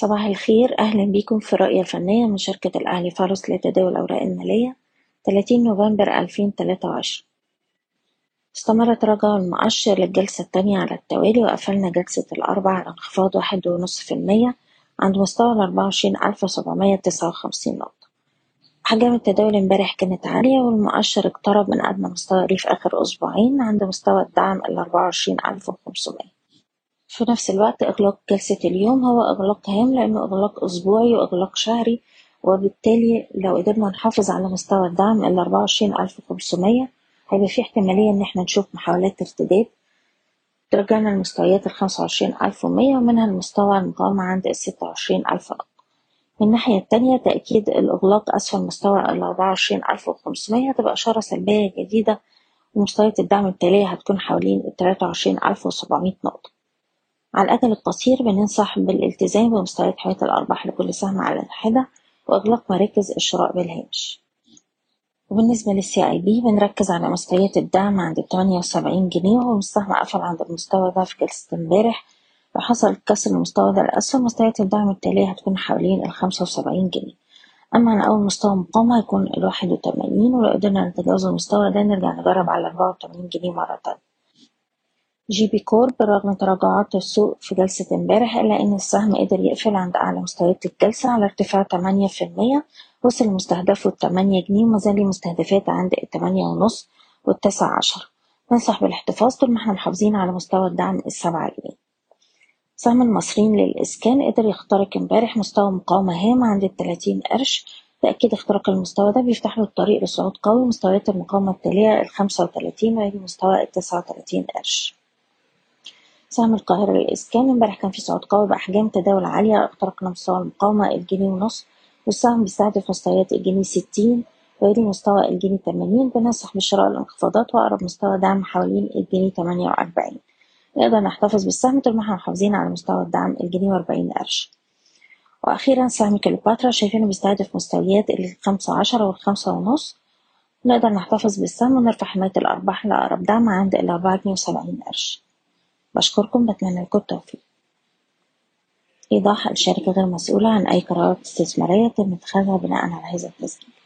صباح الخير. أهلا بيكم في الرؤية الفنية من شركة الأهلي فارس لتداول الأوراق المالية. 30 نوفمبر 2023 استمر تراجع المؤشر للجلسة الثانية على التوالي وقفلنا جلسة الأربع على انخفاض واحد ونص في المية عند مستوى الأربعة وعشرين ألف سبعمية تسعة وخمسين نقطة. أحجام التداول امبارح كانت عالية والمؤشر اقترب من أدنى مستوى ليه في آخر أسبوعين عند مستوى الدعم الأربعة وعشرين ألف وخمسمية. في نفس الوقت إغلاق جلسة اليوم هو إغلاق هام لأنه إغلاق أسبوعي وإغلاق شهري وبالتالي لو قدرنا نحافظ على مستوى الدعم ال 24500 هيبقى في احتمالية إن إحنا نشوف محاولات ارتداد ترجعنا لمستويات ال 25100 ومنها المستوى المقاومة عند ال 26000 نقطة من الناحية التانية تأكيد الإغلاق أسفل مستوى ال 24500 هتبقى إشارة سلبية جديدة ومستويات الدعم التالية هتكون حوالين ال 23700 نقطة. على الأجل القصير بننصح بالالتزام بمستويات حماية الأرباح لكل سهم على الحدة وإغلاق مراكز الشراء بالهامش. وبالنسبة للسي اي بي بنركز على مستويات الدعم عند تمانية وسبعين جنيه وهو السهم قفل عند المستوى ده في جلسة امبارح. لو حصل كسر المستوى ده لأسفل مستويات الدعم التالية هتكون حوالين الخمسة وسبعين جنيه. أما عن أول مستوى مقاومة هيكون الواحد وتمانين ولو قدرنا نتجاوز المستوى ده نرجع نجرب على أربعة وتمانين جنيه مرة تانية. جي بي كورب رغم تراجعات السوق في جلسة امبارح إلا إن السهم قدر يقفل عند أعلى مستويات الجلسة على ارتفاع تمانية في المية وصل لمستهدفه التمانية جنيه ومازال ليه مستهدفات عند التمانية ونص والتسعة عشر. ننصح بالاحتفاظ طول ما إحنا محافظين على مستوى الدعم السبعة جنيه. سهم المصريين للإسكان قدر يخترق امبارح مستوى مقاومة هام عند التلاتين قرش. تأكيد اختراق المستوى ده بيفتح له الطريق لصعود قوي مستويات المقاومة التالية الخمسة وتلاتين ويلي مستوى التسعة وتلاتين قرش. سهم القاهرة للإسكان. امبارح كان في صعود قوي بأحجام تداول عالية اخترقنا مستوى المقاومة الجنيه ونص. والسهم بيستهدف مستويات الجنيه ستين ويلي مستوى الجنيه تمانين بننصح بشراء الانخفاضات وأقرب مستوى دعم حوالين الجنيه تمانية وأربعين. نقدر نحتفظ بالسهم طول ما إحنا محافظين على مستوى الدعم الجنيه وأربعين قرش. وأخيرا سهم كليوباترا شايفينه بيستهدف مستويات الخمسة عشرة والخمسة ونص. نقدر نحتفظ بالسهم ونرفع حماية الأرباح لأقرب دعم عند الأربعة جنيه وسبعين قرش. بشكركم بتمنى لكم التوفيق. إيضاح الشركة غير مسؤولة عن أي قرارات استثمارية تم اتخاذها بناء على هذا التسجيل.